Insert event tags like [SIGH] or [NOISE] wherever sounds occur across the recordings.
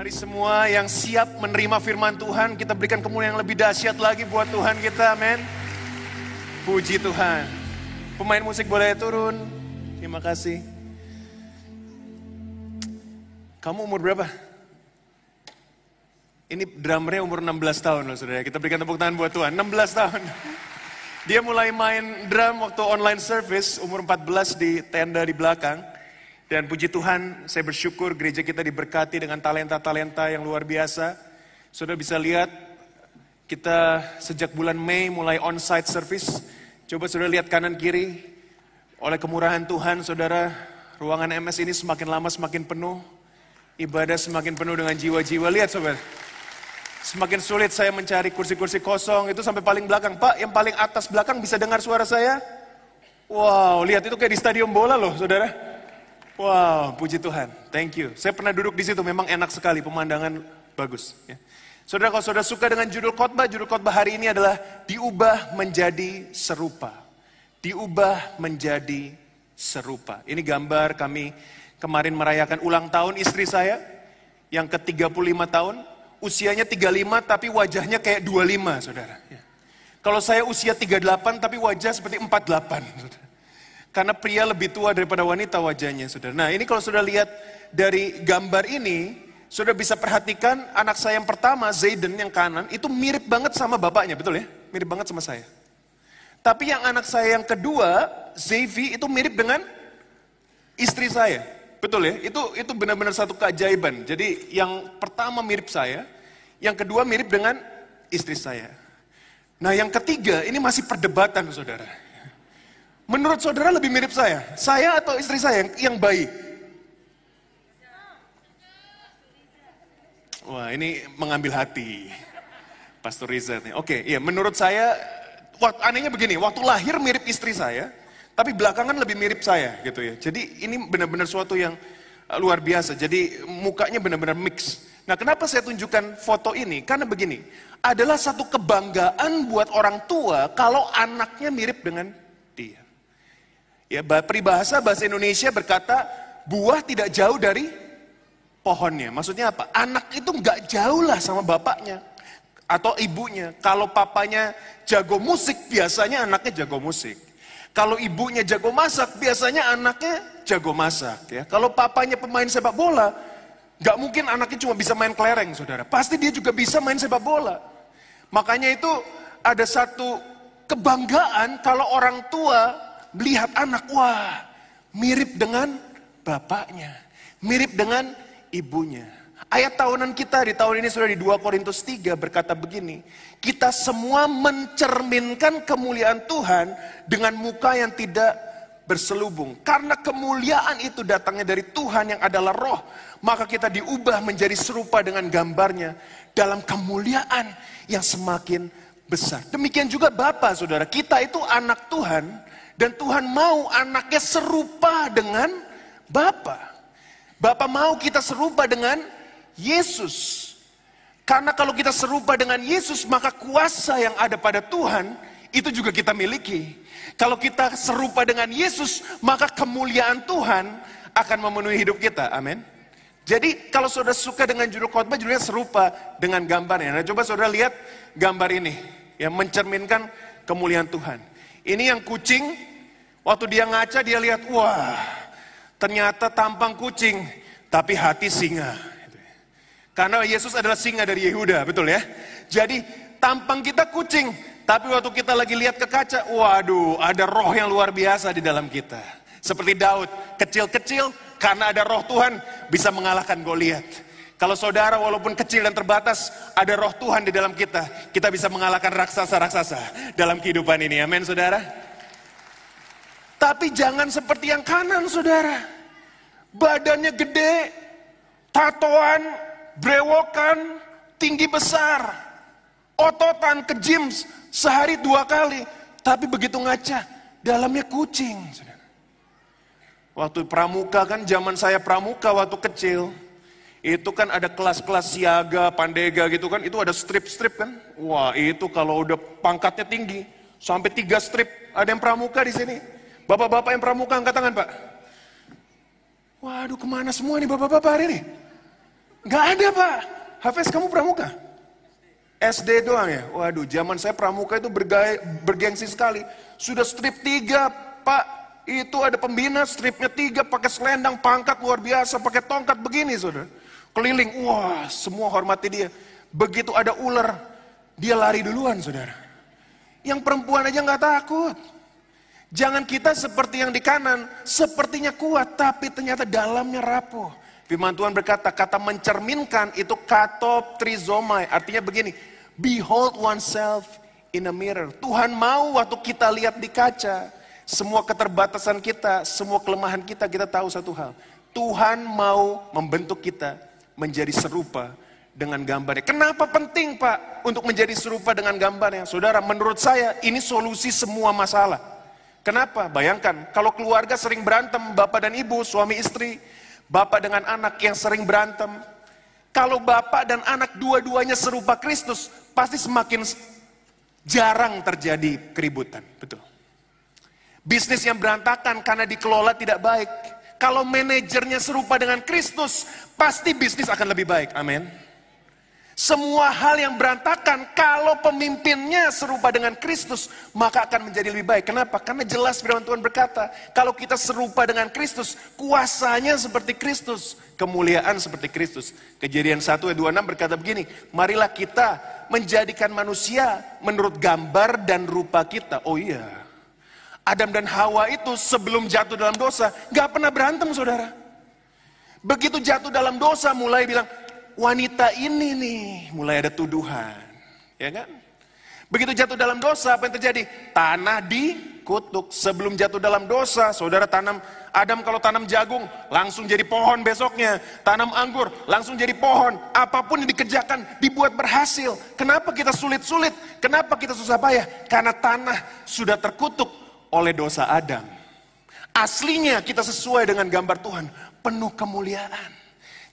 Mari semua yang siap menerima firman Tuhan, kita berikan kemuliaan yang lebih dahsyat lagi buat Tuhan kita, amin. Puji Tuhan. Pemain musik boleh turun. Terima kasih. Kamu umur berapa? Ini drummernya umur 16 tahun loh saudara. Kita berikan tepuk tangan buat Tuhan. 16 tahun. Dia mulai main drum waktu online service umur 14 di tenda di belakang. Dan puji Tuhan, saya bersyukur gereja kita diberkati dengan talenta-talenta yang luar biasa. Saudara bisa lihat, kita sejak bulan Mei mulai on-site service. Coba saudara lihat kanan kiri, oleh kemurahan Tuhan, saudara, ruangan MS ini semakin lama semakin penuh. Ibadah semakin penuh dengan jiwa-jiwa. Lihat saudara, semakin sulit saya mencari kursi-kursi kosong, itu sampai paling belakang. Pak, yang paling atas belakang bisa dengar suara saya? Wow, lihat itu kayak di stadion bola loh saudara. Wow, puji Tuhan. Thank you. Saya pernah duduk di situ, memang enak sekali, pemandangan bagus. Ya. Saudara, kalau saudara suka dengan judul khotbah, judul khotbah hari ini adalah diubah menjadi serupa. Diubah menjadi serupa. Ini gambar kami kemarin merayakan ulang tahun istri saya yang ke-35 tahun. Usianya 35 tapi wajahnya kayak 25, saudara. Ya. Kalau saya usia 38 tapi wajah seperti 48, saudara. Karena pria lebih tua daripada wanita wajahnya, saudara. Nah ini kalau sudah lihat dari gambar ini, sudah bisa perhatikan anak saya yang pertama, Zayden yang kanan, itu mirip banget sama bapaknya, betul ya? Mirip banget sama saya. Tapi yang anak saya yang kedua, Zevi, itu mirip dengan istri saya. Betul ya? Itu itu benar-benar satu keajaiban. Jadi yang pertama mirip saya, yang kedua mirip dengan istri saya. Nah yang ketiga, ini masih perdebatan saudara. Menurut saudara lebih mirip saya? Saya atau istri saya yang, yang baik? Wah ini mengambil hati. Pastor Riza. Oke, iya menurut saya, waktu, anehnya begini, waktu lahir mirip istri saya, tapi belakangan lebih mirip saya gitu ya. Jadi ini benar-benar suatu yang uh, luar biasa. Jadi mukanya benar-benar mix. Nah kenapa saya tunjukkan foto ini? Karena begini, adalah satu kebanggaan buat orang tua kalau anaknya mirip dengan dia. Ya, peribahasa bahasa Indonesia berkata, buah tidak jauh dari pohonnya. Maksudnya apa? Anak itu nggak jauh lah sama bapaknya atau ibunya. Kalau papanya jago musik, biasanya anaknya jago musik. Kalau ibunya jago masak, biasanya anaknya jago masak. Ya. Kalau papanya pemain sepak bola, nggak mungkin anaknya cuma bisa main kelereng, saudara. Pasti dia juga bisa main sepak bola. Makanya itu ada satu kebanggaan kalau orang tua melihat anak, wah mirip dengan bapaknya, mirip dengan ibunya. Ayat tahunan kita di tahun ini sudah di 2 Korintus 3 berkata begini, kita semua mencerminkan kemuliaan Tuhan dengan muka yang tidak berselubung. Karena kemuliaan itu datangnya dari Tuhan yang adalah roh, maka kita diubah menjadi serupa dengan gambarnya dalam kemuliaan yang semakin besar. Demikian juga Bapak Saudara, kita itu anak Tuhan dan Tuhan mau anaknya serupa dengan Bapa. Bapa mau kita serupa dengan Yesus. Karena kalau kita serupa dengan Yesus, maka kuasa yang ada pada Tuhan itu juga kita miliki. Kalau kita serupa dengan Yesus, maka kemuliaan Tuhan akan memenuhi hidup kita. Amin. Jadi kalau saudara suka dengan judul khotbah, judulnya serupa dengan gambarnya. Nah coba saudara lihat gambar ini. Yang mencerminkan kemuliaan Tuhan. Ini yang kucing Waktu dia ngaca dia lihat, wah ternyata tampang kucing, tapi hati singa. Karena Yesus adalah singa dari Yehuda, betul ya? Jadi tampang kita kucing, tapi waktu kita lagi lihat ke kaca, waduh ada roh yang luar biasa di dalam kita. Seperti Daud, kecil-kecil karena ada roh Tuhan bisa mengalahkan Goliat. Kalau saudara walaupun kecil dan terbatas, ada roh Tuhan di dalam kita, kita bisa mengalahkan raksasa-raksasa dalam kehidupan ini. Amin saudara. Tapi jangan seperti yang kanan saudara. Badannya gede, tatoan, brewokan, tinggi besar. Ototan ke gym sehari dua kali. Tapi begitu ngaca, dalamnya kucing. Waktu pramuka kan zaman saya pramuka waktu kecil. Itu kan ada kelas-kelas siaga, pandega gitu kan. Itu ada strip-strip kan. Wah itu kalau udah pangkatnya tinggi. Sampai tiga strip. Ada yang pramuka di sini. Bapak-bapak yang pramuka angkat tangan pak. Waduh ke mana semua nih bapak-bapak hari ini? Nggak ada pak. Hafiz kamu pramuka? SD doang ya? Waduh, zaman saya pramuka itu bergaya, bergengsi sekali. Sudah strip tiga, pak. Itu ada pembina stripnya tiga, pakai selendang, pangkat luar biasa, pakai tongkat begini, saudara. Keliling, wah, semua hormati dia. Begitu ada ular, dia lari duluan, saudara. Yang perempuan aja nggak takut. Jangan kita seperti yang di kanan, sepertinya kuat, tapi ternyata dalamnya rapuh. Firman Tuhan berkata, kata mencerminkan itu katoptrizomai. Artinya begini, behold oneself in a mirror. Tuhan mau waktu kita lihat di kaca, semua keterbatasan kita, semua kelemahan kita, kita tahu satu hal. Tuhan mau membentuk kita menjadi serupa dengan gambarnya. Kenapa penting Pak untuk menjadi serupa dengan gambarnya? Saudara, menurut saya ini solusi semua masalah. Kenapa? Bayangkan, kalau keluarga sering berantem, bapak dan ibu, suami istri, bapak dengan anak yang sering berantem. Kalau bapak dan anak dua-duanya serupa Kristus, pasti semakin jarang terjadi keributan. Betul. Bisnis yang berantakan karena dikelola tidak baik. Kalau manajernya serupa dengan Kristus, pasti bisnis akan lebih baik. Amin. Semua hal yang berantakan, kalau pemimpinnya serupa dengan Kristus, maka akan menjadi lebih baik. Kenapa? Karena jelas firman Tuhan berkata, kalau kita serupa dengan Kristus, kuasanya seperti Kristus, kemuliaan seperti Kristus. Kejadian 1 ayat 26 berkata begini, marilah kita menjadikan manusia menurut gambar dan rupa kita. Oh iya, Adam dan Hawa itu sebelum jatuh dalam dosa, gak pernah berantem saudara. Begitu jatuh dalam dosa mulai bilang, wanita ini nih mulai ada tuduhan. Ya kan? Begitu jatuh dalam dosa, apa yang terjadi? Tanah dikutuk. Sebelum jatuh dalam dosa, saudara tanam, Adam kalau tanam jagung, langsung jadi pohon besoknya. Tanam anggur, langsung jadi pohon. Apa pun yang dikerjakan, dibuat berhasil. Kenapa kita sulit-sulit? Kenapa kita susah payah? Karena tanah sudah terkutuk oleh dosa Adam. Aslinya kita sesuai dengan gambar Tuhan, penuh kemuliaan.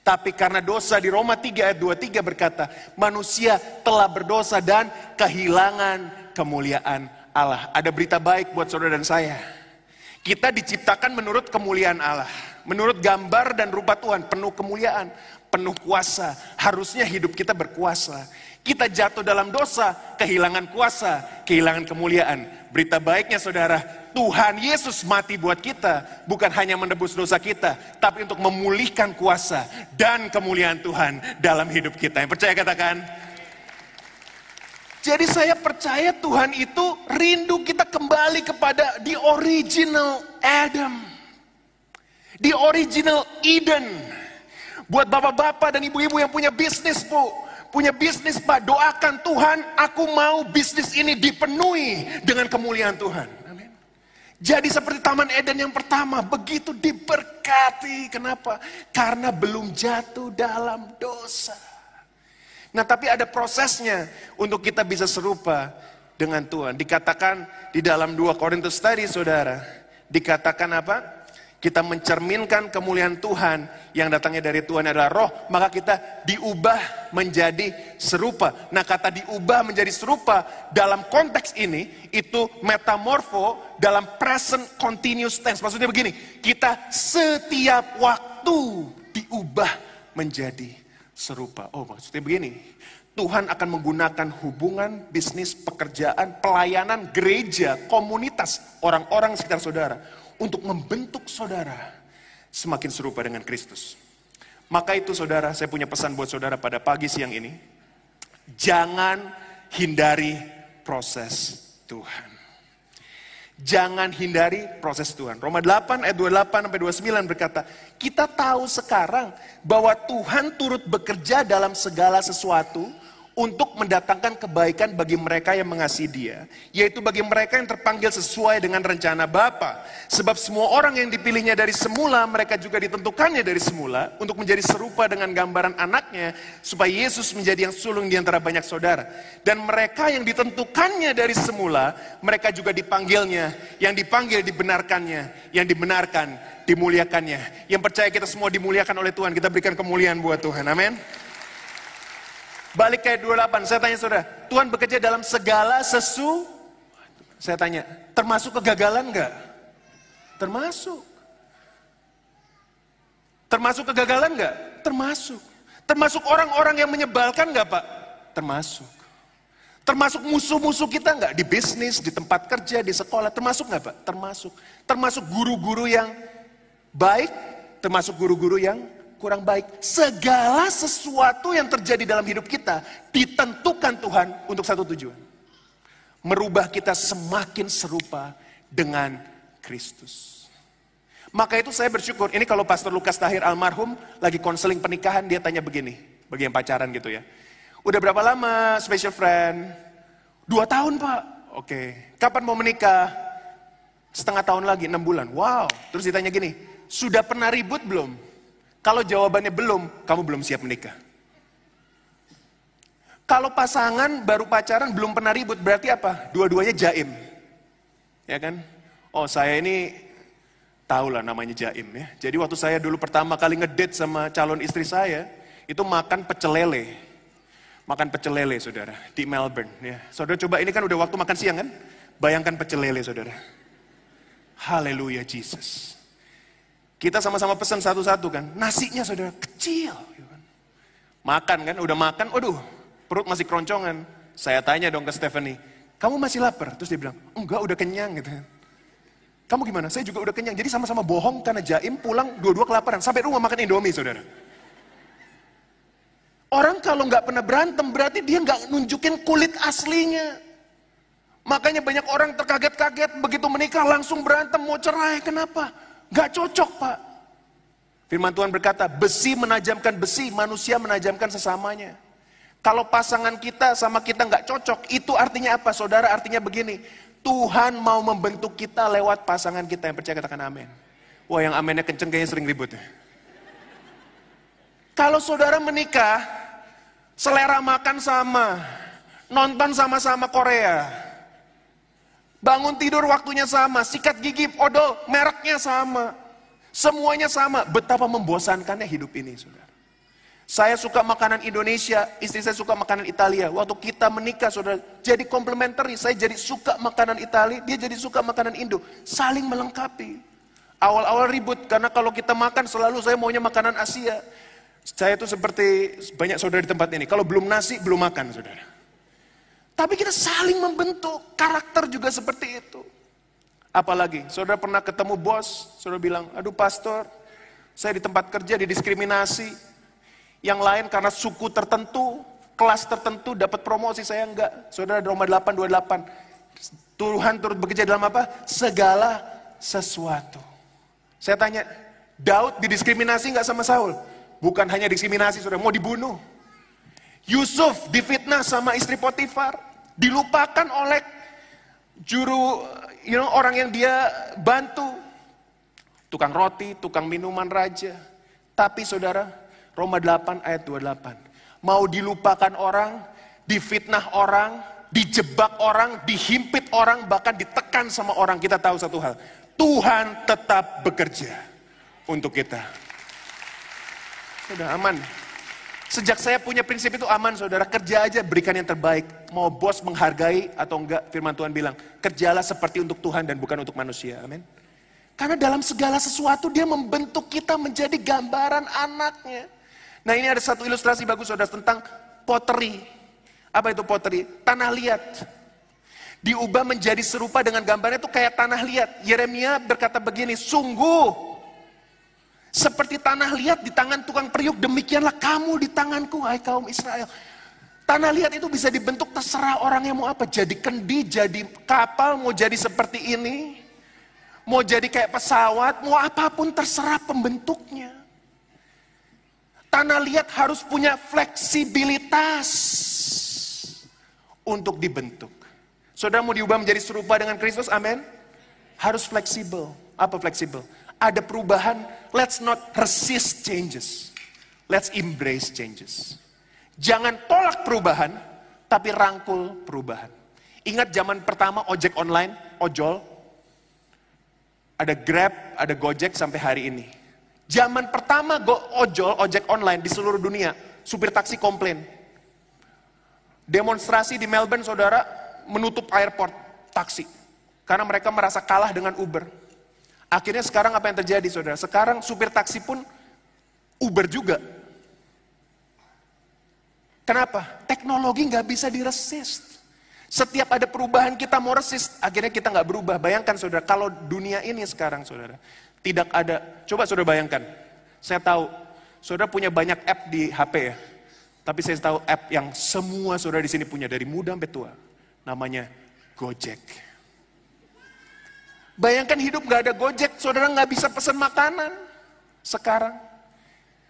Tapi karena dosa di Roma 3 ayat 23 berkata, manusia telah berdosa dan kehilangan kemuliaan Allah. Ada berita baik buat saudara dan saya. Kita diciptakan menurut kemuliaan Allah. Menurut gambar dan rupa Tuhan, penuh kemuliaan, penuh kuasa. Harusnya hidup kita berkuasa. Kita jatuh dalam dosa, kehilangan kuasa, kehilangan kemuliaan. Berita baiknya saudara, Tuhan Yesus mati buat kita, bukan hanya menebus dosa kita, tapi untuk memulihkan kuasa dan kemuliaan Tuhan dalam hidup kita. Yang percaya katakan, jadi saya percaya Tuhan itu rindu kita kembali kepada the original Adam. The original Eden. Buat bapak-bapak dan ibu-ibu yang punya bisnis, Bu. Punya bisnis, Pak. Doakan Tuhan, aku mau bisnis ini dipenuhi dengan kemuliaan Tuhan. Jadi seperti Taman Eden yang pertama, begitu diberkati. Kenapa? Karena belum jatuh dalam dosa. Nah tapi ada prosesnya untuk kita bisa serupa dengan Tuhan. Dikatakan di dalam 2 Korintus tadi saudara, dikatakan apa? Kita mencerminkan kemuliaan Tuhan yang datangnya dari Tuhan adalah roh, maka kita diubah menjadi serupa. Nah kata diubah menjadi serupa dalam konteks ini, itu metamorfo dalam present continuous tense. Maksudnya begini, kita setiap waktu diubah menjadi serupa. Oh maksudnya begini, Tuhan akan menggunakan hubungan, bisnis, pekerjaan, pelayanan, gereja, komunitas, orang-orang sekitar saudara untuk membentuk saudara semakin serupa dengan Kristus. Maka itu saudara, saya punya pesan buat saudara pada pagi siang ini. Jangan hindari proses Tuhan. Jangan hindari proses Tuhan. Roma 8 ayat 28 sampai 29 berkata, kita tahu sekarang bahwa Tuhan turut bekerja dalam segala sesuatu untuk mendatangkan kebaikan bagi mereka yang mengasihi dia, yaitu bagi mereka yang terpanggil sesuai dengan rencana Bapa. Sebab semua orang yang dipilihnya dari semula, mereka juga ditentukannya dari semula untuk menjadi serupa dengan gambaran anaknya, supaya Yesus menjadi yang sulung di antara banyak saudara. Dan mereka yang ditentukannya dari semula, mereka juga dipanggilnya, yang dipanggil dibenarkannya, yang dibenarkan dimuliakannya. Yang percaya kita semua dimuliakan oleh Tuhan, kita berikan kemuliaan buat Tuhan. Amin. Balik ke 28, saya tanya saudara, Tuhan bekerja dalam segala sesu, saya tanya, termasuk kegagalan enggak? Termasuk. Termasuk kegagalan enggak? Termasuk. Termasuk orang-orang yang menyebalkan nggak Pak? Termasuk. Termasuk musuh-musuh kita nggak di bisnis, di tempat kerja, di sekolah, termasuk nggak Pak? Termasuk. Termasuk guru-guru yang baik, termasuk guru-guru yang kurang baik. Segala sesuatu yang terjadi dalam hidup kita ditentukan Tuhan untuk satu tujuan. Merubah kita semakin serupa dengan Kristus. Maka itu saya bersyukur, ini kalau Pastor Lukas Tahir almarhum lagi konseling pernikahan, dia tanya begini, bagi yang pacaran gitu ya. Udah berapa lama special friend? Dua tahun pak. Oke. Kapan mau menikah? Setengah tahun lagi, enam bulan. Wow. Terus ditanya gini, sudah pernah ribut belum? Kalau jawabannya belum, kamu belum siap menikah. Kalau pasangan baru pacaran belum pernah ribut, berarti apa? Dua-duanya jaim. Ya kan? Oh saya ini tahu lah namanya jaim ya. Jadi waktu saya dulu pertama kali ngedate sama calon istri saya, itu makan pecel lele makan pecel lele saudara di Melbourne ya. Saudara coba ini kan udah waktu makan siang kan? Bayangkan pecel lele saudara. Haleluya Jesus. Kita sama-sama pesan satu-satu kan. Nasinya saudara kecil. Gitu kan. Makan kan, udah makan, waduh perut masih keroncongan. Saya tanya dong ke Stephanie, kamu masih lapar? Terus dia bilang, enggak udah kenyang gitu kan. Kamu gimana? Saya juga udah kenyang. Jadi sama-sama bohong karena jaim pulang dua-dua kelaparan. Sampai rumah makan Indomie saudara. Orang kalau nggak pernah berantem berarti dia nggak nunjukin kulit aslinya. Makanya banyak orang terkaget-kaget begitu menikah langsung berantem mau cerai. Kenapa? Gak cocok pak. Firman Tuhan berkata, besi menajamkan besi, manusia menajamkan sesamanya. Kalau pasangan kita sama kita nggak cocok, itu artinya apa? Saudara artinya begini, Tuhan mau membentuk kita lewat pasangan kita yang percaya katakan amin. Wah yang amennya kenceng kayaknya sering ribut ya. Kalau saudara menikah, selera makan sama, nonton sama-sama Korea, bangun tidur waktunya sama, sikat gigi odol mereknya sama, semuanya sama. Betapa membosankannya hidup ini, saudara. Saya suka makanan Indonesia, istri saya suka makanan Italia. Waktu kita menikah, saudara, jadi komplementer. Saya jadi suka makanan Italia, dia jadi suka makanan Indo. Saling melengkapi. Awal-awal ribut, karena kalau kita makan selalu saya maunya makanan Asia. Saya itu seperti banyak saudara di tempat ini. Kalau belum nasi, belum makan saudara. Tapi kita saling membentuk. Karakter juga seperti itu. Apalagi, saudara pernah ketemu bos, saudara bilang, aduh pastor, saya di tempat kerja didiskriminasi. Yang lain karena suku tertentu, kelas tertentu dapat promosi, saya enggak. Saudara Roma 8, 28. Tuhan turut bekerja dalam apa? Segala sesuatu. Saya tanya, Daud didiskriminasi enggak sama Saul? Bukan hanya diskriminasi, sudah mau dibunuh. Yusuf difitnah sama istri Potifar, dilupakan oleh juru you know, orang yang dia bantu. Tukang roti, tukang minuman raja. Tapi saudara, Roma 8 ayat 28. Mau dilupakan orang, difitnah orang, dijebak orang, dihimpit orang, bahkan ditekan sama orang. Kita tahu satu hal, Tuhan tetap bekerja untuk kita. Sudah aman. Sejak saya punya prinsip itu aman saudara, kerja aja berikan yang terbaik. Mau bos menghargai atau enggak, firman Tuhan bilang, kerjalah seperti untuk Tuhan dan bukan untuk manusia. Amin. Karena dalam segala sesuatu dia membentuk kita menjadi gambaran anaknya. Nah ini ada satu ilustrasi bagus saudara tentang pottery. Apa itu pottery? Tanah liat. Diubah menjadi serupa dengan gambarnya itu kayak tanah liat. Yeremia berkata begini, sungguh seperti tanah liat di tangan tukang periuk, demikianlah kamu di tanganku, hai kaum Israel. Tanah liat itu bisa dibentuk terserah orang yang mau apa. Jadi kendi, jadi kapal, mau jadi seperti ini. Mau jadi kayak pesawat, mau apa pun terserah pembentuknya. Tanah liat harus punya fleksibilitas untuk dibentuk. Saudara mau diubah menjadi serupa dengan Kristus, amin? Harus fleksibel. Apa fleksibel? Ada perubahan, let's not resist changes. Let's embrace changes. Jangan tolak perubahan, tapi rangkul perubahan. Ingat zaman pertama ojek online, ojol, ada Grab, ada Gojek sampai hari ini. Zaman pertama go ojol, ojek online di seluruh dunia, supir taksi komplain. Demonstrasi di Melbourne, saudara, menutup airport taksi. Karena mereka merasa kalah dengan Uber. Akhirnya sekarang apa yang terjadi saudara? Sekarang supir taksi pun Uber juga. Kenapa? Teknologi nggak bisa diresist. Setiap ada perubahan kita mau resist, akhirnya kita nggak berubah. Bayangkan saudara, kalau dunia ini sekarang saudara, tidak ada, coba saudara bayangkan, saya tahu, saudara punya banyak app di HP ya, tapi saya tahu app yang semua saudara di sini punya, dari muda sampai tua, namanya Gojek. Bayangkan hidup nggak ada Gojek, saudara nggak bisa pesan makanan sekarang.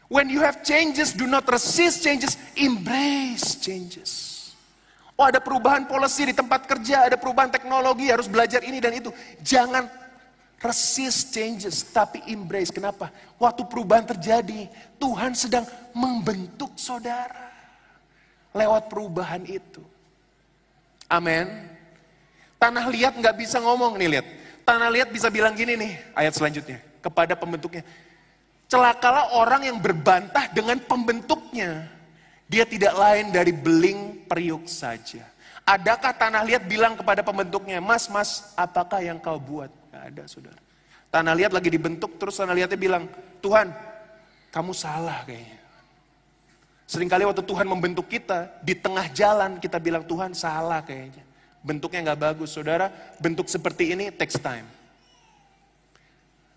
When you have changes, do not resist changes, embrace changes. Oh ada perubahan policy di tempat kerja, ada perubahan teknologi, harus belajar ini dan itu. Jangan resist changes, tapi embrace. Kenapa? Waktu perubahan terjadi, Tuhan sedang membentuk saudara. Lewat perubahan itu. Amin. Tanah liat nggak bisa ngomong nih lihat. Tanah liat bisa bilang gini nih, ayat selanjutnya. Kepada pembentuknya. Celakalah orang yang berbantah dengan pembentuknya. Dia tidak lain dari beling periuk saja. Adakah tanah liat bilang kepada pembentuknya, mas, mas, apakah yang kau buat? Gak ada, saudara. Tanah liat lagi dibentuk, terus tanah liatnya bilang, Tuhan, kamu salah kayaknya. Seringkali waktu Tuhan membentuk kita, di tengah jalan kita bilang, Tuhan salah kayaknya. Bentuknya gak bagus, saudara. Bentuk seperti ini takes time.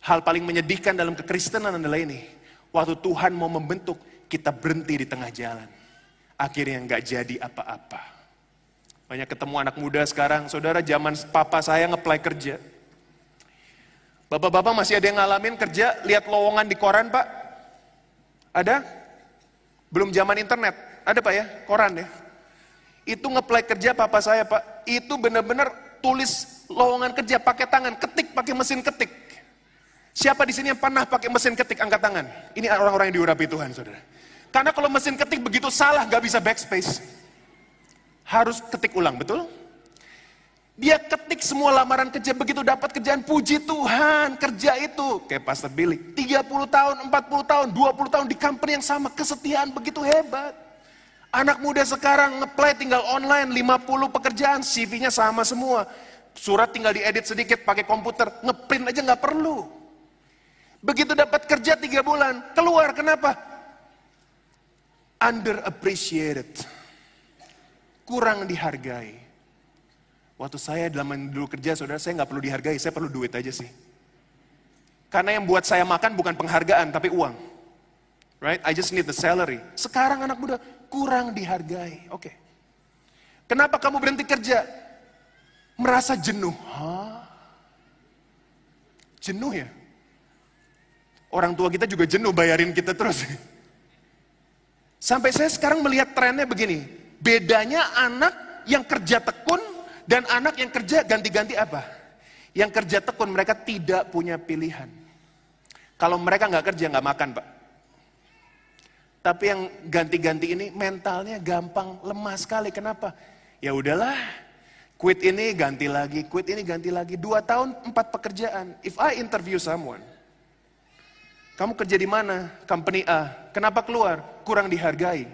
Hal paling menyedihkan dalam kekristenan adalah ini. Waktu Tuhan mau membentuk, kita berhenti di tengah jalan akhirnya nggak jadi apa-apa. Banyak ketemu anak muda sekarang, saudara zaman papa saya ngeplay kerja. Bapak-bapak masih ada yang ngalamin kerja, lihat lowongan di koran pak? Ada? Belum zaman internet, ada pak ya, koran ya. Itu ngeplay kerja papa saya pak, itu benar-benar tulis lowongan kerja pakai tangan, ketik pakai mesin ketik. Siapa di sini yang pernah pakai mesin ketik angkat tangan? Ini orang-orang yang diurapi Tuhan, saudara. Karena kalau mesin ketik begitu salah, gak bisa backspace. Harus ketik ulang, betul? Dia ketik semua lamaran kerja, begitu dapat kerjaan, puji Tuhan, kerja itu. Kayak Pastor Billy, 30 tahun, 40 tahun, 20 tahun di company yang sama, kesetiaan begitu hebat. Anak muda sekarang ngeplay tinggal online, 50 pekerjaan, CV-nya sama semua. Surat tinggal diedit sedikit pakai komputer, ngeprint aja nggak perlu. Begitu dapat kerja tiga bulan, keluar kenapa? underappreciated. Kurang dihargai. Waktu saya dalam dulu kerja, saudara, saya nggak perlu dihargai, saya perlu duit aja sih. Karena yang buat saya makan bukan penghargaan, tapi uang. Right? I just need the salary. Sekarang anak muda kurang dihargai. Oke. Kenapa kamu berhenti kerja? Merasa jenuh. Hah? Jenuh ya? Orang tua kita juga jenuh bayarin kita terus. [LAUGHS] Sampai saya sekarang melihat trennya begini. Bedanya anak yang kerja tekun dan anak yang kerja ganti-ganti apa? Yang kerja tekun mereka tidak punya pilihan. Kalau mereka nggak kerja nggak makan pak. Tapi yang ganti-ganti ini mentalnya gampang lemah sekali. Kenapa? Ya udahlah, quit ini ganti lagi, quit ini ganti lagi. Dua tahun empat pekerjaan. If I interview someone, kamu kerja di mana? Company A. Kenapa keluar? Kurang dihargai.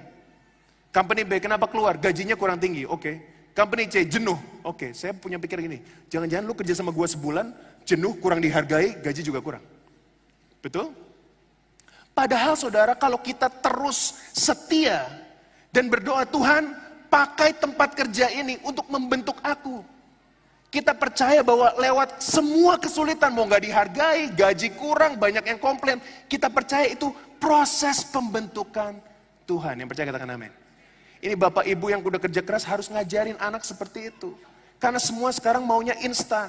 Company B, kenapa keluar? Gajinya kurang tinggi. Oke. Okay. Company C, jenuh. Oke, okay. saya punya pikir gini. Jangan-jangan lu kerja sama gua sebulan, jenuh, kurang dihargai, gaji juga kurang. Betul? Padahal saudara, kalau kita terus setia dan berdoa, Tuhan pakai tempat kerja ini untuk membentuk aku. Kita percaya bahwa lewat semua kesulitan, mau nggak dihargai, gaji kurang, banyak yang komplain. Kita percaya itu proses pembentukan Tuhan. Yang percaya katakan amin. Ini bapak ibu yang udah kerja keras harus ngajarin anak seperti itu. Karena semua sekarang maunya instan.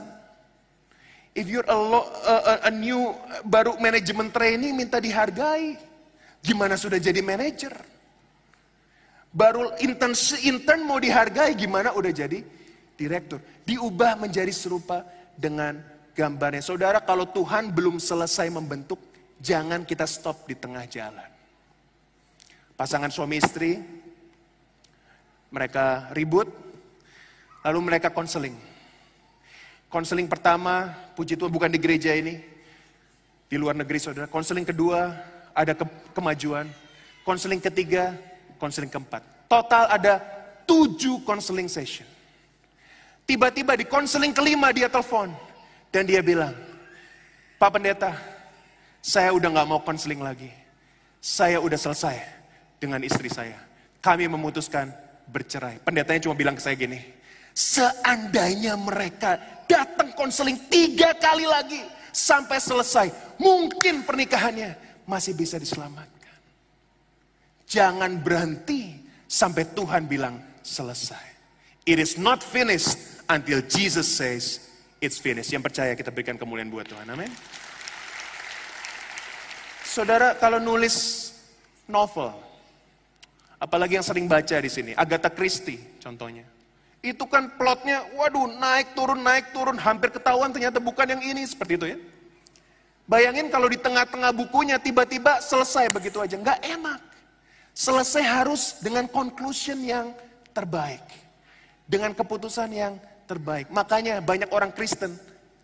If you're a, lo, a, a new baru manajemen training minta dihargai. Gimana sudah jadi manager? Baru intern, intern mau dihargai gimana udah jadi direktur. Diubah menjadi serupa dengan gambarnya. Saudara, kalau Tuhan belum selesai membentuk, jangan kita stop di tengah jalan. Pasangan suami istri, mereka ribut, lalu mereka konseling. Konseling pertama, puji Tuhan bukan di gereja ini, di luar negeri saudara. Konseling kedua, ada ke kemajuan. Konseling ketiga, konseling keempat. Total ada tujuh konseling session. Tiba-tiba di konseling kelima dia telepon. Dan dia bilang, Pak Pendeta, saya udah gak mau konseling lagi. Saya udah selesai dengan istri saya. kami memutuskan bercerai. Pendetanya cuma bilang ke saya gini, seandainya mereka datang konseling tiga kali lagi sampai selesai, mungkin pernikahannya masih bisa diselamatkan. Jangan berhenti sampai Tuhan bilang selesai. It is not finished until Jesus says it's finished. Yang percaya kita berikan kemuliaan buat Tuhan. Amin. Saudara kalau nulis novel, apalagi yang sering baca di sini, Agatha Christie contohnya. Itu kan plotnya, waduh naik turun naik turun, hampir ketahuan ternyata bukan yang ini seperti itu ya. Bayangin kalau di tengah-tengah bukunya tiba-tiba selesai begitu aja, nggak enak. Selesai harus dengan conclusion yang terbaik, dengan keputusan yang terbaik. Makanya banyak orang Kristen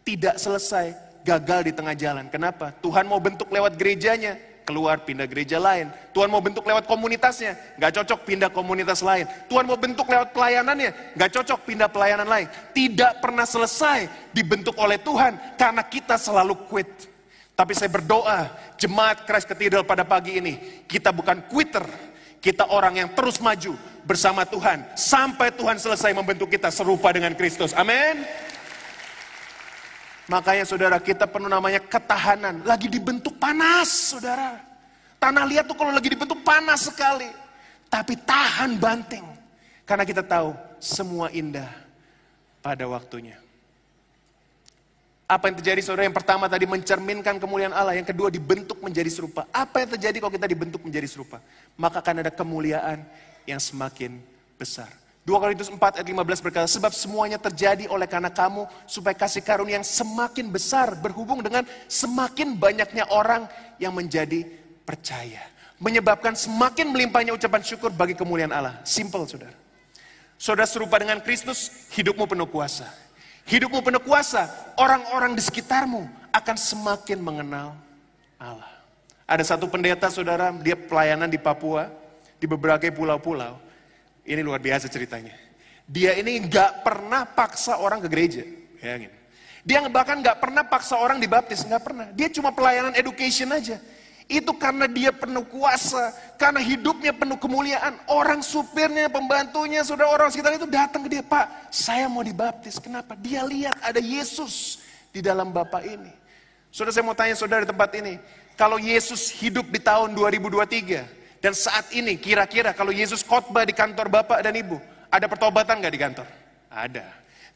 tidak selesai gagal di tengah jalan. Kenapa? Tuhan mau bentuk lewat gerejanya, keluar pindah gereja lain. Tuhan mau bentuk lewat komunitasnya, nggak cocok pindah komunitas lain. Tuhan mau bentuk lewat pelayanannya, nggak cocok pindah pelayanan lain. Tidak pernah selesai dibentuk oleh Tuhan karena kita selalu quit. Tapi saya berdoa, jemaat Christ Cathedral pada pagi ini, kita bukan quitter, kita orang yang terus maju bersama Tuhan sampai Tuhan selesai membentuk kita serupa dengan Kristus. Amin. Makanya saudara kita penuh namanya ketahanan. Lagi dibentuk panas saudara. Tanah liat tuh kalau lagi dibentuk panas sekali. Tapi tahan banting. Karena kita tahu semua indah pada waktunya. Apa yang terjadi saudara? Yang pertama tadi mencerminkan kemuliaan Allah. Yang kedua dibentuk menjadi serupa. Apa yang terjadi kalau kita dibentuk menjadi serupa? Maka akan ada kemuliaan yang semakin besar. 2 Korintus 4 ayat 15 berkata, sebab semuanya terjadi oleh karena kamu, supaya kasih karunia yang semakin besar berhubung dengan semakin banyaknya orang yang menjadi percaya. Menyebabkan semakin melimpahnya ucapan syukur bagi kemuliaan Allah. Simple saudara. Saudara serupa dengan Kristus, hidupmu penuh kuasa. Hidupmu penuh kuasa, orang-orang di sekitarmu akan semakin mengenal Allah. Ada satu pendeta saudara, dia pelayanan di Papua, di beberapa pulau-pulau. Ini luar biasa ceritanya. Dia ini nggak pernah paksa orang ke gereja. Bayangin. Dia bahkan nggak pernah paksa orang dibaptis, nggak pernah. Dia cuma pelayanan education aja. Itu karena dia penuh kuasa, karena hidupnya penuh kemuliaan. Orang supirnya, pembantunya, saudara orang sekitar itu datang ke dia, Pak, saya mau dibaptis. Kenapa? Dia lihat ada Yesus di dalam Bapak ini. Saudara saya mau tanya saudara di tempat ini, kalau Yesus hidup di tahun 2023, dan saat ini kira-kira kalau Yesus khotbah di kantor bapak dan ibu, ada pertobatan nggak di kantor? Ada.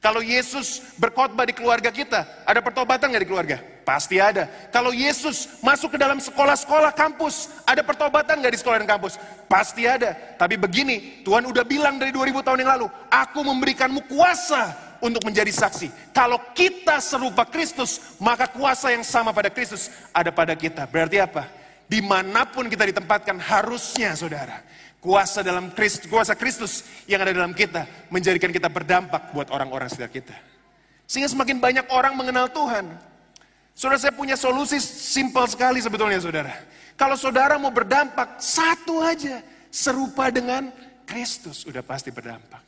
Kalau Yesus berkhotbah di keluarga kita, ada pertobatan nggak di keluarga? Pasti ada. Kalau Yesus masuk ke dalam sekolah-sekolah kampus, ada pertobatan nggak di sekolah dan kampus? Pasti ada. Tapi begini, Tuhan udah bilang dari 2000 tahun yang lalu, aku memberikanmu kuasa untuk menjadi saksi. Kalau kita serupa Kristus, maka kuasa yang sama pada Kristus ada pada kita. Berarti apa? Di mana pun kita ditempatkan harusnya saudara kuasa dalam Kristus, kuasa Kristus yang ada dalam kita menjadikan kita berdampak buat orang-orang sekitar kita. Sehingga semakin banyak orang mengenal Tuhan. Saudara saya punya solusi simpel sekali sebetulnya saudara. Kalau saudara mau berdampak satu aja serupa dengan Kristus udah pasti berdampak.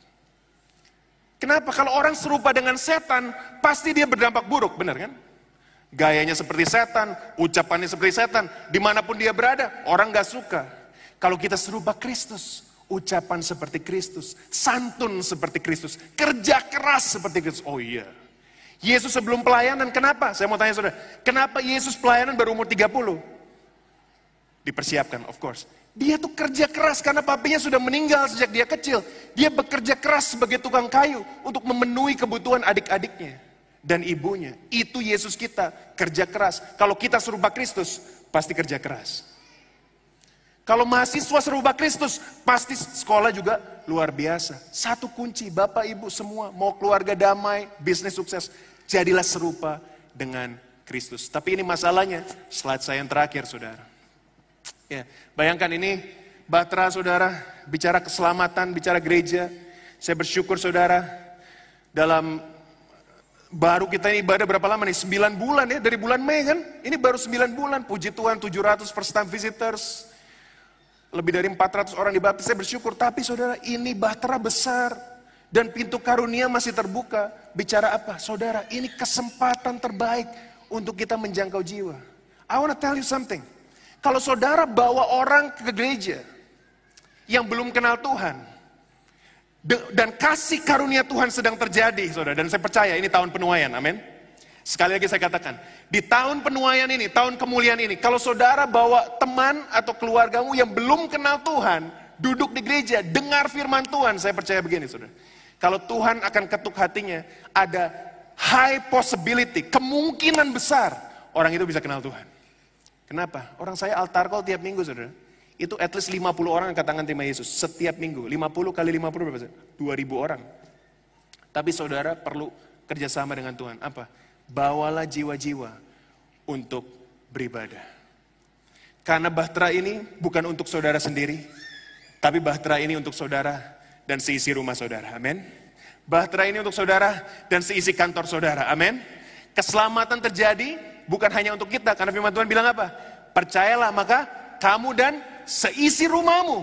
Kenapa? Kalau orang serupa dengan setan pasti dia berdampak buruk, benar kan? Gayanya seperti setan, ucapannya seperti setan. Di mana pun dia berada, orang gak suka. Kalau kita serupa Kristus, ucapan seperti Kristus, santun seperti Kristus, kerja keras seperti Kristus. Oh iya. Yesus sebelum pelayanan, kenapa? Saya mau tanya saudara, kenapa Yesus pelayanan baru umur 30? Dipersiapkan, of course. Dia tuh kerja keras karena papinya sudah meninggal sejak dia kecil. Dia bekerja keras sebagai tukang kayu untuk memenuhi kebutuhan adik-adiknya dan ibunya. Itu Yesus kita, kerja keras. Kalau kita serupa Kristus, pasti kerja keras. Kalau mahasiswa serupa Kristus, pasti sekolah juga luar biasa. Satu kunci, Bapak Ibu semua, mau keluarga damai, bisnis sukses, jadilah serupa dengan Kristus. Tapi ini masalahnya, slide saya yang terakhir saudara. Ya, bayangkan ini, Batra saudara, bicara keselamatan, bicara gereja. Saya bersyukur saudara, dalam Baru kita ini ibadah berapa lama nih? 9 bulan ya, dari bulan Mei kan? Ini baru 9 bulan, puji Tuhan 700 first time visitors. Lebih dari 400 orang dibaptis, saya bersyukur. Tapi saudara, ini bahtera besar. Dan pintu karunia masih terbuka. Bicara apa? Saudara, ini kesempatan terbaik untuk kita menjangkau jiwa. I want to tell you something. Kalau saudara bawa orang ke gereja, yang belum kenal Tuhan. Dan kasih karunia Tuhan sedang terjadi, saudara. Dan saya percaya ini tahun penuaian, amin. Sekali lagi saya katakan, di tahun penuaian ini, tahun kemuliaan ini, kalau saudara bawa teman atau keluargamu yang belum kenal Tuhan, duduk di gereja, dengar firman Tuhan, saya percaya begini saudara. Kalau Tuhan akan ketuk hatinya, ada high possibility, kemungkinan besar orang itu bisa kenal Tuhan. Kenapa? Orang saya altar call tiap minggu saudara. Itu at least 50 orang angkat tangan terima Yesus setiap minggu. 50 kali 50 berapa? 2000 orang. Tapi saudara perlu kerjasama dengan Tuhan. Apa? Bawalah jiwa-jiwa untuk beribadah. Karena bahtera ini bukan untuk saudara sendiri, tapi bahtera ini untuk saudara dan seisi rumah saudara. Amin. Bahtera ini untuk saudara dan seisi kantor saudara. Amin. Keselamatan terjadi bukan hanya untuk kita, karena firman Tuhan bilang apa? Percayalah maka kamu dan seisi rumahmu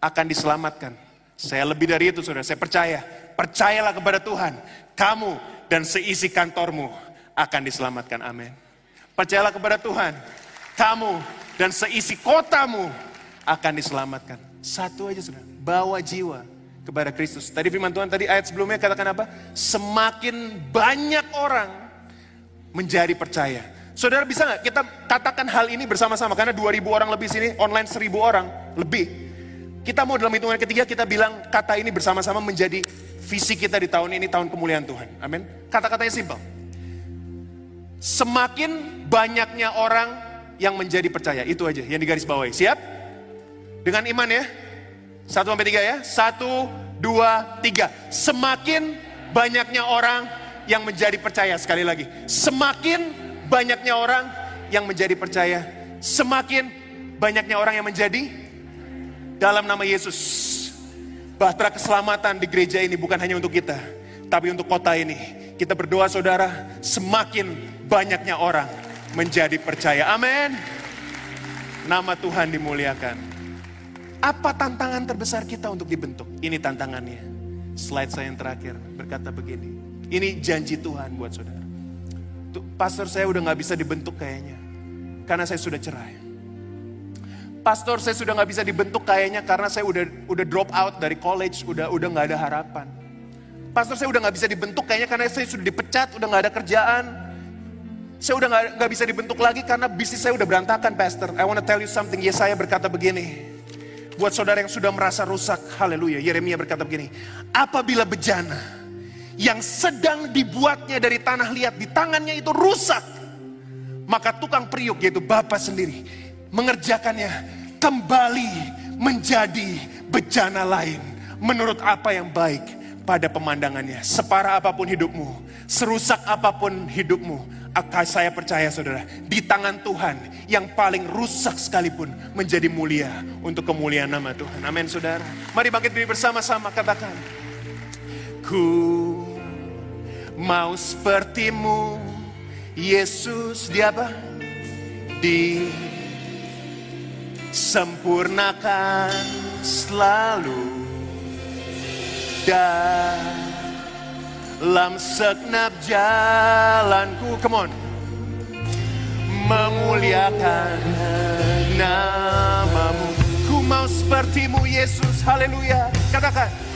akan diselamatkan. Saya lebih dari itu saudara, saya percaya. Percayalah kepada Tuhan, kamu dan seisi kantormu akan diselamatkan. Amin. Percayalah kepada Tuhan, kamu dan seisi kotamu akan diselamatkan. Satu aja saudara, bawa jiwa kepada Kristus. Tadi firman Tuhan tadi ayat sebelumnya katakan apa? Semakin banyak orang menjadi percaya. Saudara bisa nggak kita katakan hal ini bersama-sama karena 2000 orang lebih sini, online 1000 orang lebih. Kita mau dalam hitungan ketiga kita bilang kata ini bersama-sama menjadi visi kita di tahun ini, tahun kemuliaan Tuhan. Amin. Kata-katanya simpel. Semakin banyaknya orang yang menjadi percaya, itu aja yang digaris bawahi. Siap? Dengan iman ya. Satu sampai tiga ya. Satu, dua, tiga. Semakin banyaknya orang yang menjadi percaya sekali lagi. Semakin banyaknya orang yang menjadi percaya, semakin banyaknya orang yang menjadi dalam nama Yesus. Bahtera keselamatan di gereja ini bukan hanya untuk kita, tapi untuk kota ini. Kita berdoa saudara, semakin banyaknya orang menjadi percaya. Amin. Nama Tuhan dimuliakan. Apa tantangan terbesar kita untuk dibentuk? Ini tantangannya. Slide saya yang terakhir berkata begini. Ini janji Tuhan buat saudara pastor saya udah gak bisa dibentuk kayaknya. Karena saya sudah cerai. Pastor saya sudah gak bisa dibentuk kayaknya karena saya udah udah drop out dari college, udah udah nggak ada harapan. Pastor saya udah gak bisa dibentuk kayaknya karena saya sudah dipecat, udah gak ada kerjaan. Saya udah gak, bisa dibentuk lagi karena bisnis saya udah berantakan, Pastor. I want to tell you something. Yesaya berkata begini. Buat saudara yang sudah merasa rusak, haleluya. Yeremia berkata begini. Apabila bejana, yang sedang dibuatnya dari tanah liat di tangannya itu rusak. Maka tukang periuk yaitu Bapak sendiri mengerjakannya kembali menjadi bejana lain menurut apa yang baik pada pemandangannya. Separah apa pun hidupmu, serusak apa pun hidupmu, akan saya percaya saudara, di tangan Tuhan yang paling rusak sekalipun menjadi mulia untuk kemuliaan nama Tuhan. Amin saudara. Mari bangkit diri bersama-sama katakan. Ku mau sepertimu Yesus di apa? Di sempurnakan selalu. Dalam segenap jalanku come on. Memuliakan namamu. Ku mau sepertimu Yesus haleluya. Katakan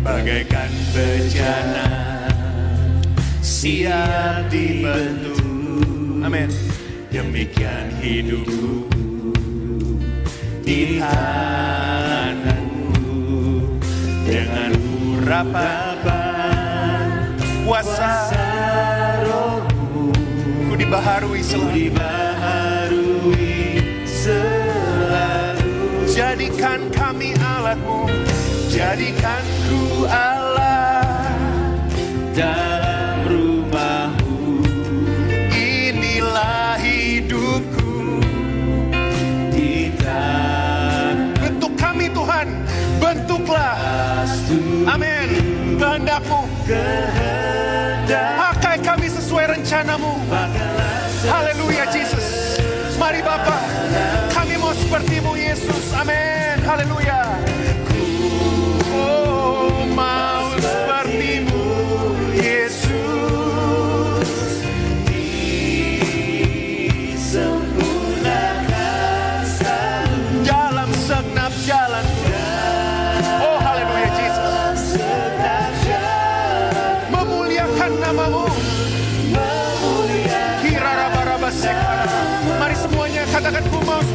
bagaikan bejana. Siap dibentuk. Amin. Demikian hidupku. Di tanganmu. Dengan urapan kuasa rohmu. Ku dibaharui selalu. Dibaharui selalu. Jadikan kami alatmu jadikanku Allah dalam rumahmu. Inilah hidupku. Di bentuk kami Tuhan. Bentuklah. Amin. Kehendakmu. Pakai kami sesuai rencanamu. Haleluya Jesus. Mari Bapak kami mau sepertimu Yesus. Amin. Haleluya.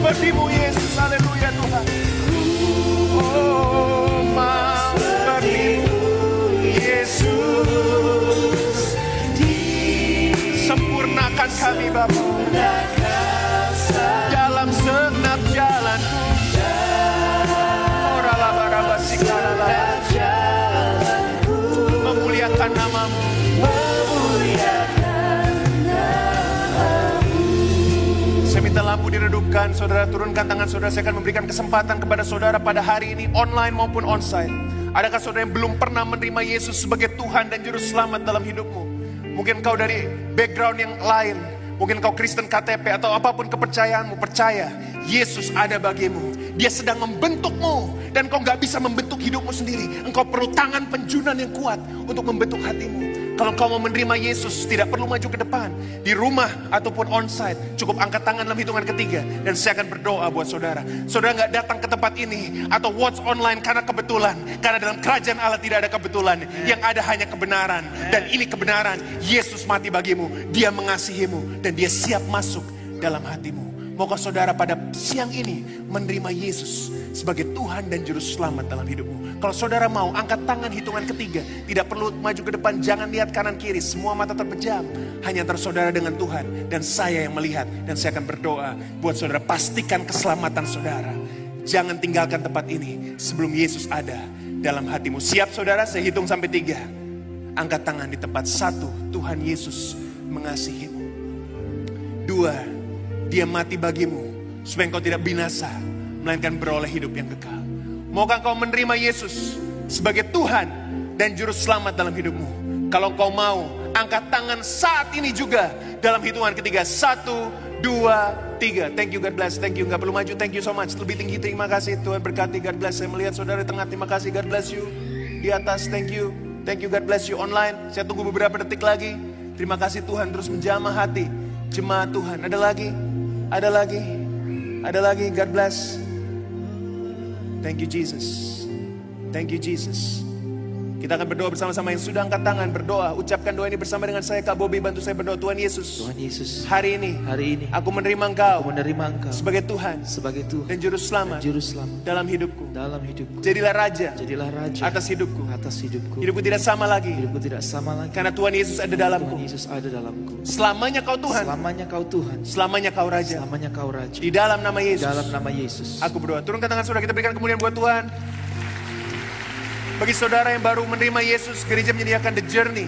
Sepertimu Yesus. Haleluya Tuhan. Oh, Yesus. Sempurnakan kami Bapa. Minta lampu diredupkan, saudara turunkan tangan saudara. Saya akan memberikan kesempatan kepada saudara pada hari ini, online maupun onsite. Adakah saudara yang belum pernah menerima Yesus sebagai Tuhan dan Juru Selamat dalam hidupmu? Mungkin kau dari background yang lain, mungkin kau Kristen KTP atau apa pun kepercayaanmu, percaya Yesus ada bagimu. Dia sedang membentukmu dan kau nggak bisa membentuk hidupmu sendiri. Engkau perlu tangan penjunan yang kuat untuk membentuk hatimu. Kalau kau mau menerima Yesus, tidak perlu maju ke depan. Di rumah ataupun onsite, cukup angkat tangan dalam hitungan ketiga. Dan saya akan berdoa buat saudara. Saudara nggak datang ke tempat ini atau watch online karena kebetulan. Karena dalam kerajaan Allah tidak ada kebetulan. Yang ada hanya kebenaran. Dan ini kebenaran. Yesus mati bagimu. Dia mengasihimu. Dan dia siap masuk dalam hatimu. Moga saudara pada siang ini menerima Yesus sebagai Tuhan dan Juru Selamat dalam hidupmu. Kalau saudara mau, angkat tangan hitungan ketiga. Tidak perlu maju ke depan, jangan lihat kanan kiri. Semua mata terpejam. Hanya antara saudara dengan Tuhan. Dan saya yang melihat. Dan saya akan berdoa buat saudara. Pastikan keselamatan saudara. Jangan tinggalkan tempat ini sebelum Yesus ada dalam hatimu. Siap saudara, saya hitung sampai tiga. Angkat tangan di tempat satu, Tuhan Yesus mengasihimu. Dua, dia mati bagimu supaya engkau tidak binasa, melainkan beroleh hidup yang kekal. Maukah engkau menerima Yesus sebagai Tuhan dan Juru Selamat dalam hidupmu? Kalau engkau mau, angkat tangan saat ini juga dalam hitungan ketiga. Satu, dua, tiga. Thank you, God bless. Thank you, nggak perlu maju. Thank you so much. Lebih tinggi, terima kasih. Tuhan berkati, God bless. Saya melihat saudara di tengah, terima kasih. God bless you. Di atas, thank you. Thank you, God bless you. Online, saya tunggu beberapa detik lagi. Terima kasih Tuhan terus menjamah hati. Jemaat Tuhan, ada lagi? Ada lagi? Ada lagi, God bless. Thank you Jesus. Thank you Jesus. Kita akan berdoa bersama-sama yang sudah angkat tangan berdoa. Ucapkan doa ini bersama dengan saya Kak Bobi bantu saya berdoa Tuhan Yesus. Tuhan Yesus, Hari ini hari ini aku menerima Engkau aku menerima Engkau sebagai Tuhan sebagai Tuhan dan juru selamat Juru Selamat dalam hidupku. dalam hidupku. Jadilah raja Jadilah raja atas hidupku. atas hidupku. Hidupku tidak sama lagi Hidupku tidak sama lagi. karena Tuhan Yesus ada Tuhan dalamku. Yesus ada dalamku. Selamanya kau Tuhan, Selamanya kau Tuhan. selamanya kau raja. Selamanya kau raja. Di dalam nama Yesus. Dalam nama Yesus. Aku berdoa. Turunkan tangan saudara kita berikan kemuliaan buat Tuhan. Bagi saudara yang baru menerima Yesus, gereja menyediakan The Journey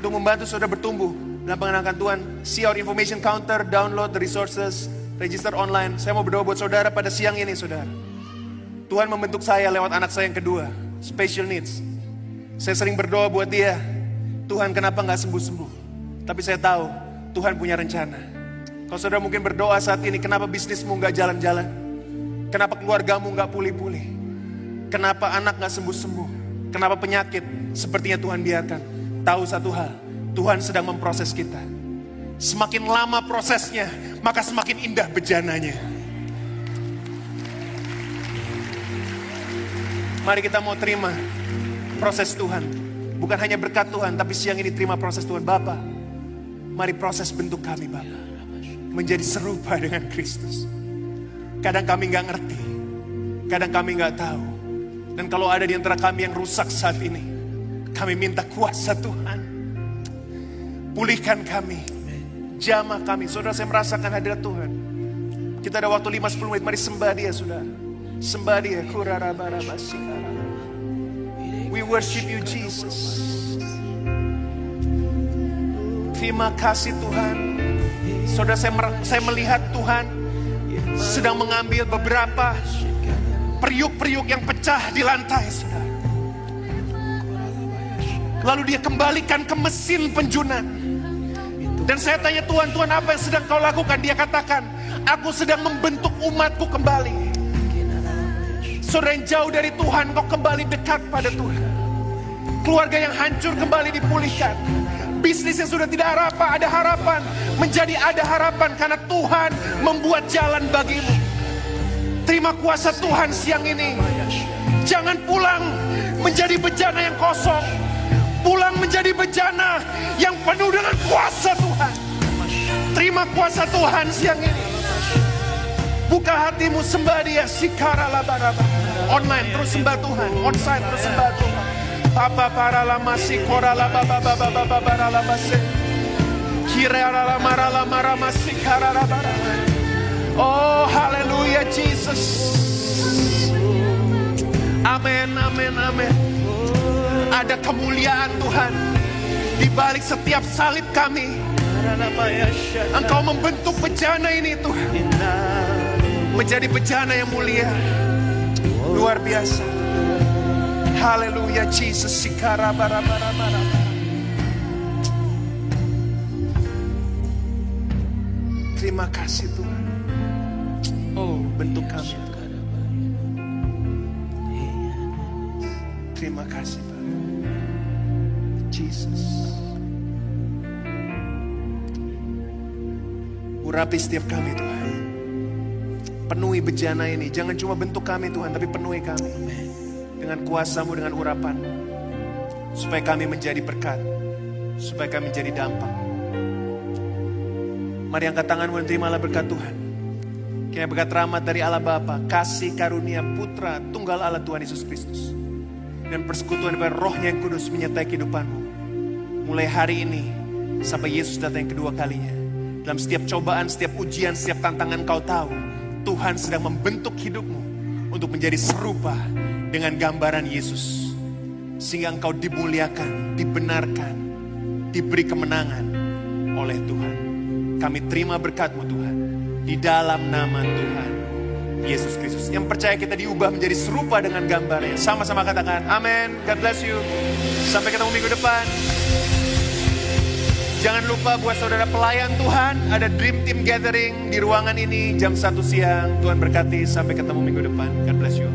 untuk membantu saudara bertumbuh dalam pengenalan Tuhan. See our information counter, download the resources, register online. Saya mau berdoa buat saudara pada siang ini, saudara. Tuhan membentuk saya lewat anak saya yang kedua, special needs. Saya sering berdoa buat dia, Tuhan kenapa nggak sembuh-sembuh? Tapi saya tahu Tuhan punya rencana. Kalau saudara mungkin berdoa saat ini, kenapa bisnismu nggak jalan-jalan? Kenapa keluargamu nggak pulih-pulih? Kenapa anak nggak sembuh-sembuh? Kenapa penyakit sepertinya Tuhan biarkan? Tahu satu hal, Tuhan sedang memproses kita. Semakin lama prosesnya, maka semakin indah bejananya. Mari kita mau terima proses Tuhan. Bukan hanya berkat Tuhan, tapi siang ini terima proses Tuhan. Bapa, mari proses bentuk kami Bapa. Menjadi serupa dengan Kristus. Kadang kami nggak ngerti. Kadang kami nggak tahu. Dan kalau ada di antara kami yang rusak saat ini, kami minta kuasa Tuhan. Pulihkan kami. Jamah kami. Saudara saya merasakan hadirat Tuhan. Kita ada waktu 5-10 menit. Mari sembah dia saudara. Sembah dia. We worship you Jesus. Terima kasih Tuhan. Saudara saya, saya melihat Tuhan sedang mengambil beberapa periuk-periuk yang pecah di lantai, saudara. lalu dia kembalikan ke mesin penjunan. Dan saya tanya Tuhan, Tuhan apa yang sedang kau lakukan? Dia katakan, aku sedang membentuk umatku kembali. Saudara yang jauh dari Tuhan, kau kembali dekat pada Tuhan. Keluarga yang hancur kembali dipulihkan. Bisnis yang sudah tidak harapan, ada harapan. Menjadi ada harapan karena Tuhan membuat jalan bagimu. Terima kuasa Tuhan siang ini. Jangan pulang menjadi bejana yang kosong. Pulang menjadi bejana yang penuh dengan kuasa Tuhan. Terima kuasa Tuhan siang ini. Buka hatimu sembah dia sikara labaraba. Online terus sembah Tuhan, onsite terus sembah Tuhan. Papa para lama sikora laba baba baba baba lama se. Kira lama lama lama sikara labara. Oh haleluya Jesus. Amin amin amin. Ada kemuliaan Tuhan di balik setiap salib kami. Engkau membentuk bejana ini Tuhan menjadi bejana yang mulia. Luar biasa. Haleluya Jesus. Sikara. Terima kasih Terima kasih Pak. Jesus. Urapi setiap kami Tuhan. Penuhi bejana ini. Jangan cuma bentuk kami Tuhan, tapi penuhi kami. Dengan kuasamu, dengan urapan. Supaya kami menjadi berkat. Supaya kami menjadi dampak. Mari angkat tanganmu dan terimalah berkat Tuhan. Kiranya berkat rahmat dari Allah Bapa, kasih karunia putra, tunggal Allah Tuhan Yesus Kristus. Dan persekutuan daripada rohnya yang kudus menyertai kehidupanmu. Mulai hari ini, sampai Yesus datang yang kedua kalinya. Dalam setiap cobaan, setiap ujian, setiap tantangan kau tahu, Tuhan sedang membentuk hidupmu untuk menjadi serupa dengan gambaran Yesus. Sehingga engkau dimuliakan, dibenarkan, diberi kemenangan oleh Tuhan. Kami terima berkatmu Tuhan. Di dalam nama Tuhan Yesus Kristus. Yang percaya kita diubah menjadi serupa dengan gambarnya. Sama-sama katakan, amin. God bless you. Sampai ketemu minggu depan. Jangan lupa buat saudara pelayan Tuhan, ada Dream Team Gathering di ruangan ini jam 1 siang. Tuhan berkati, sampai ketemu minggu depan. God bless you.